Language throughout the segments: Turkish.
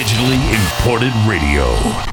Digitally imported radio.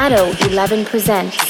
Shadow 11 presents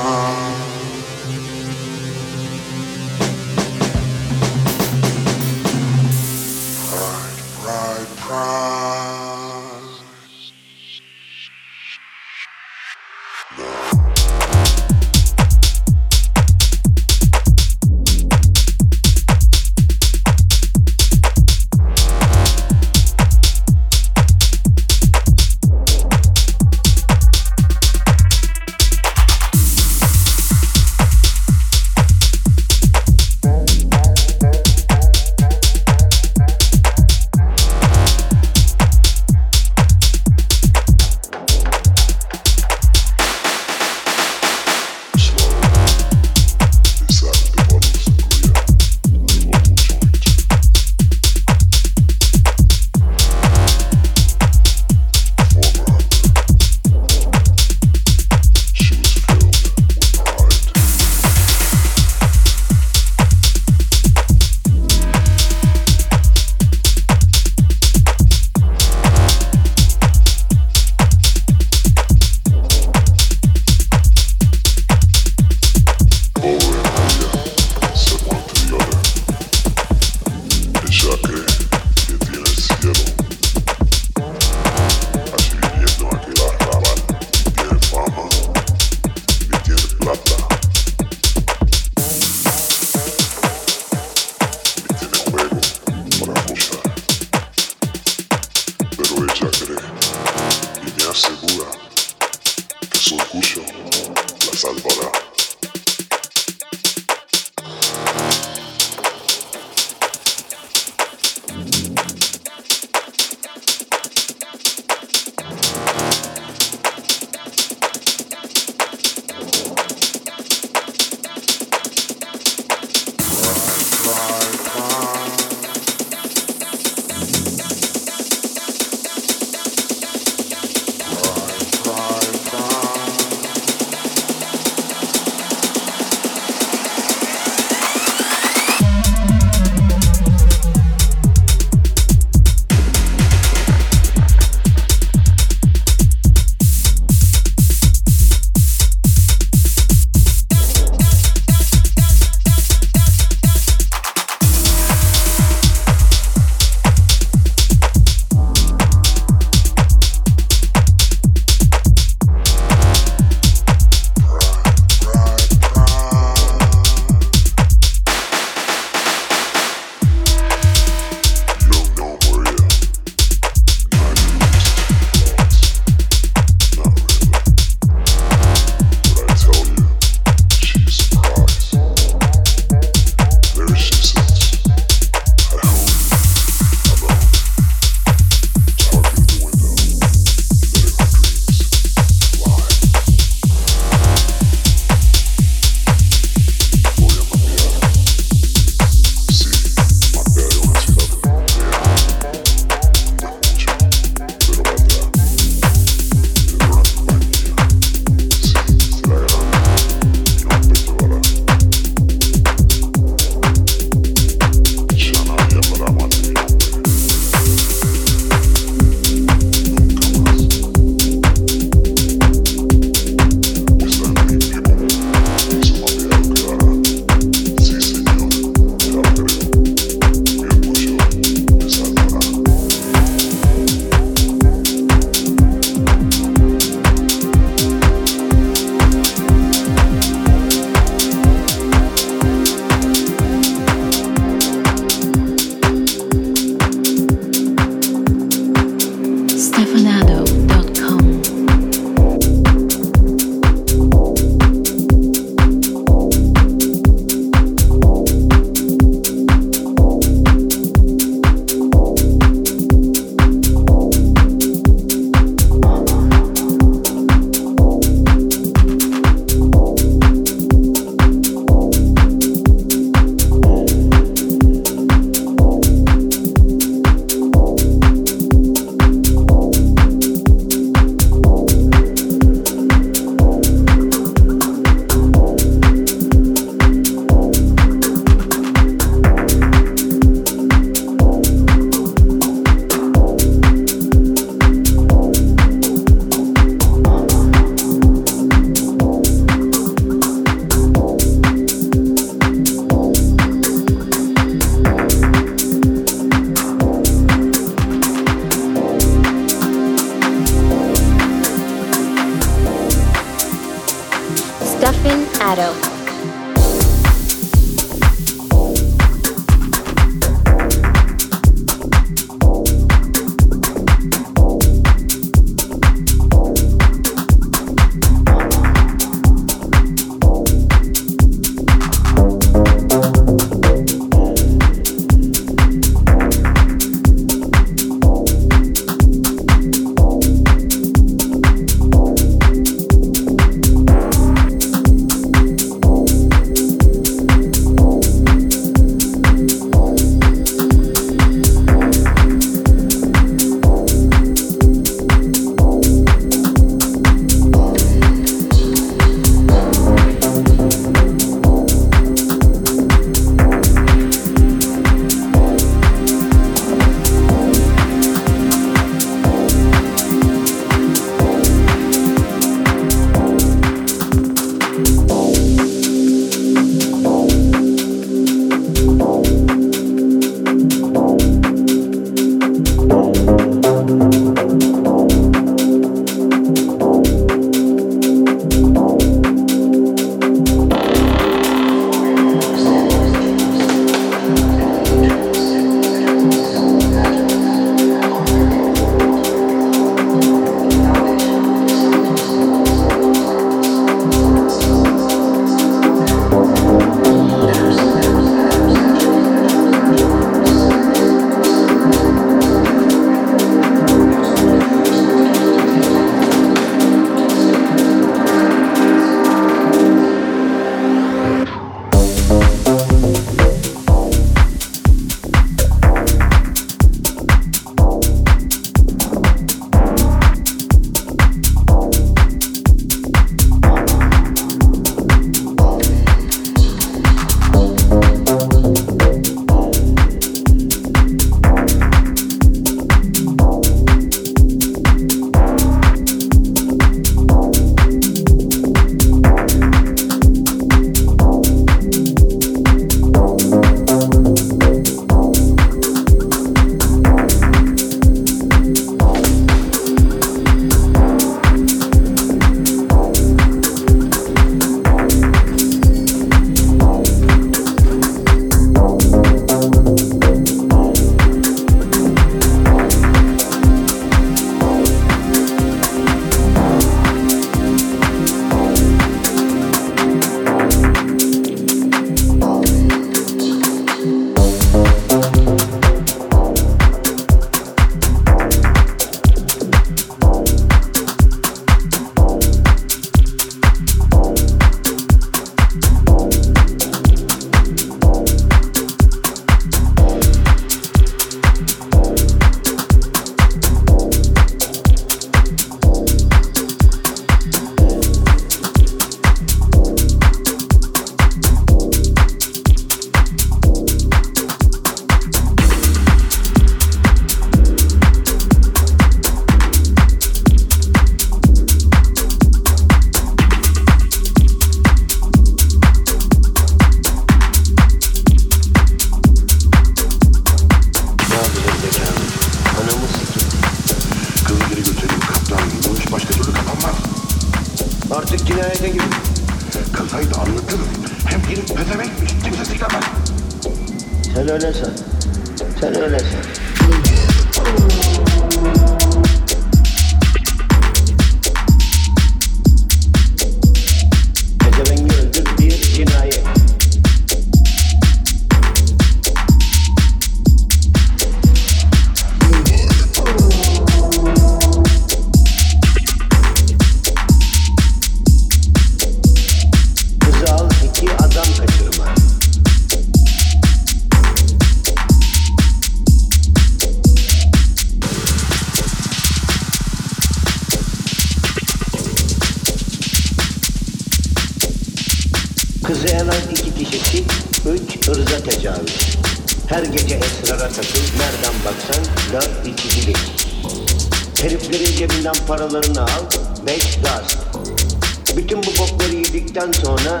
sonra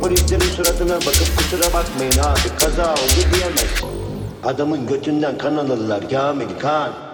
polislerin suratına bakıp kusura bakmayın abi kaza oldu diyemez. Adamın götünden kan alırlar Kamil Kan.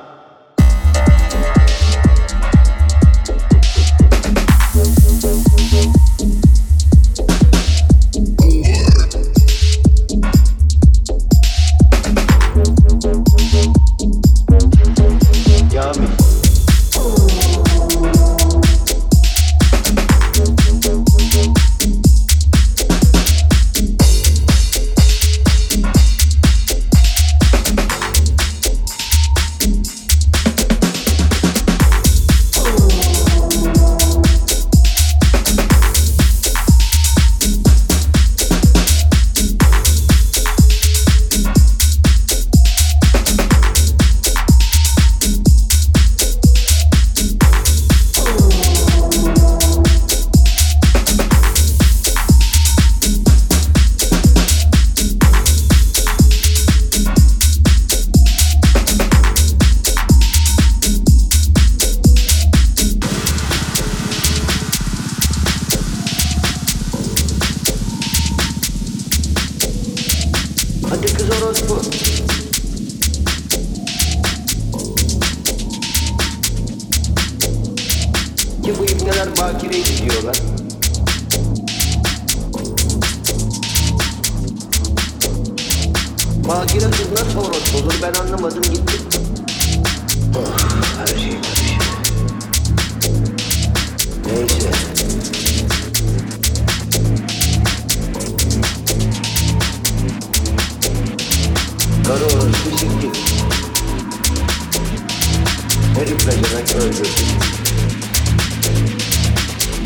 Herif demek öldürdü.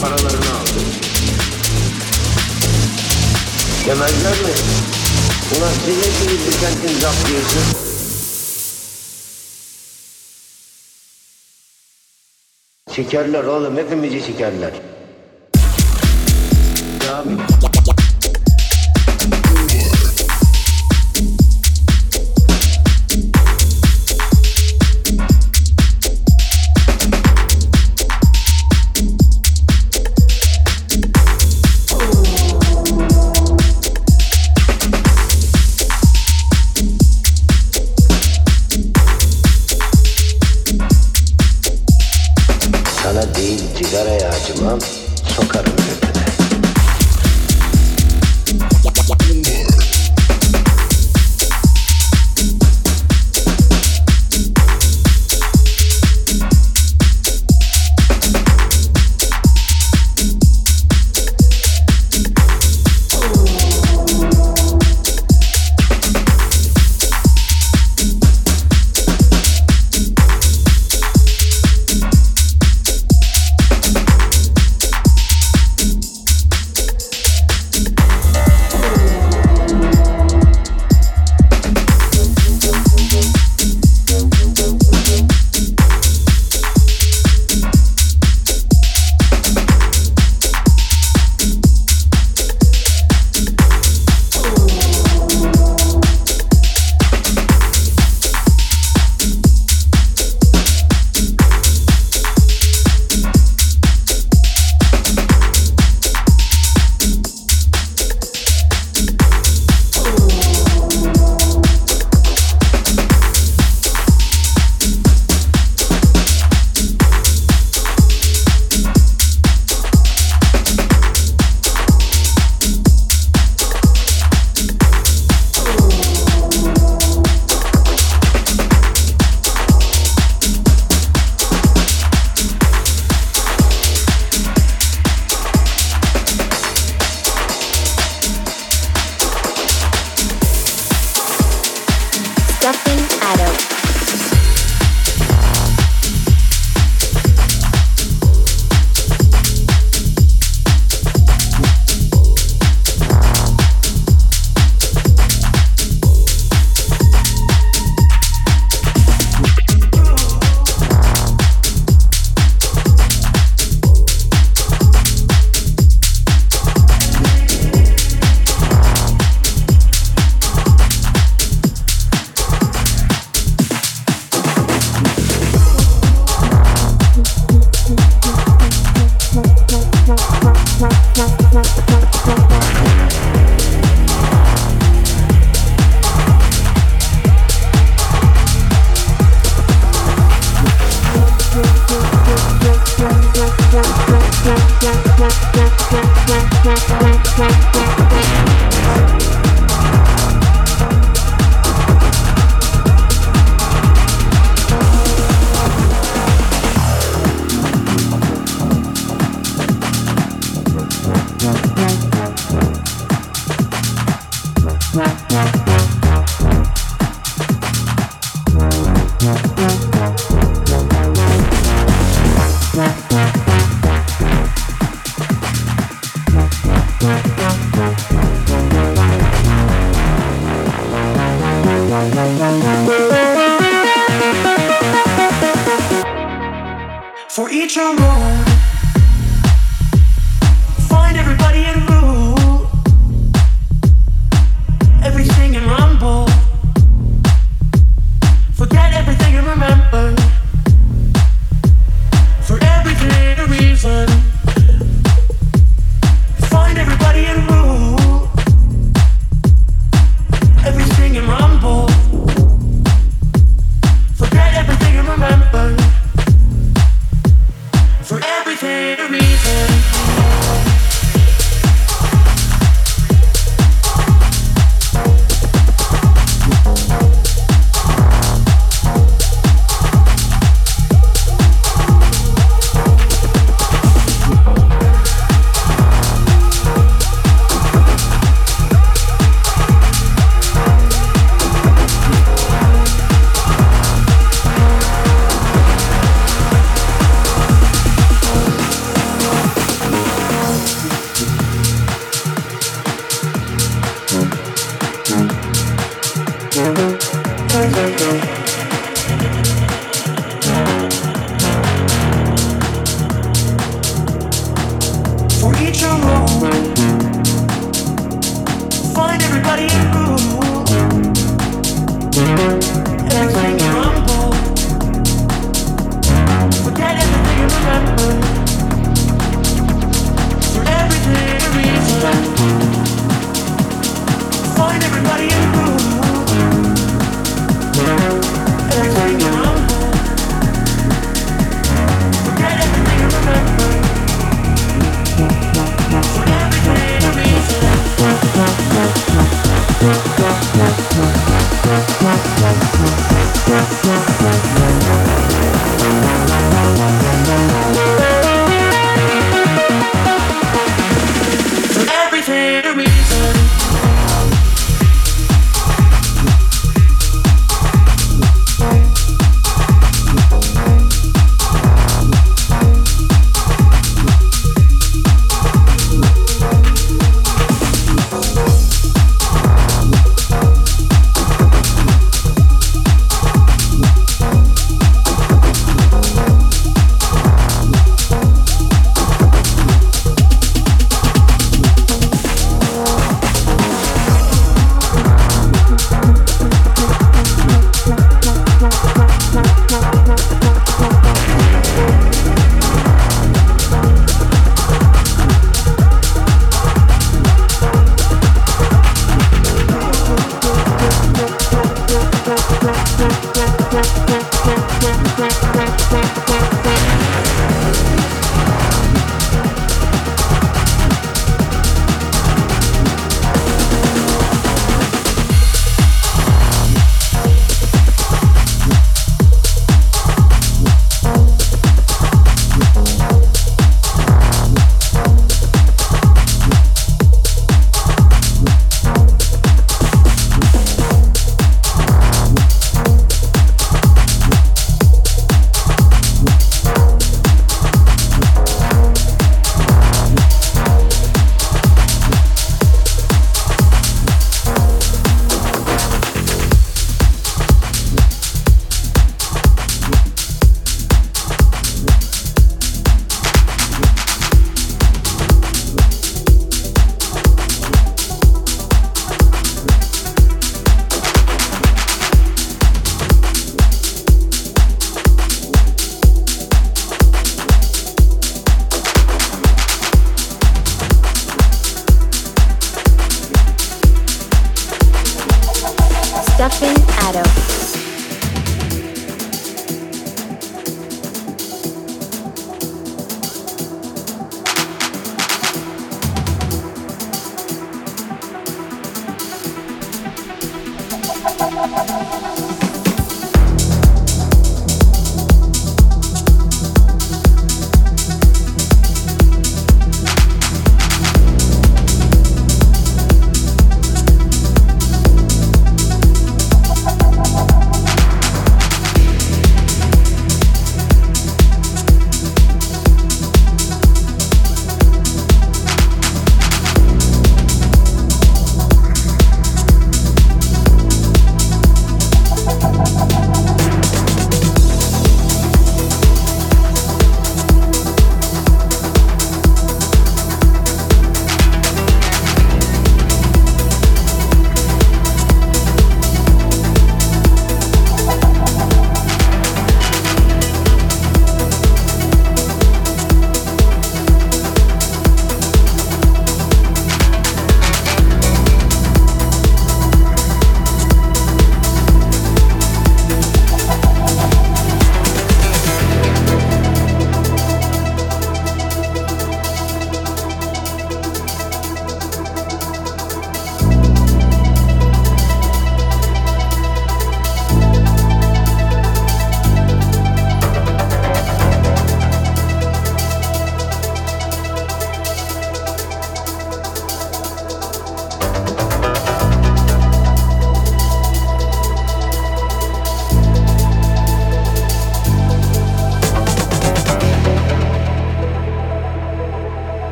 Paralarını aldı. Yemezler mi? Ulan siz hepiniz bir kentin zapt Sikerler oğlum hepimizi sikerler. Abi. everybody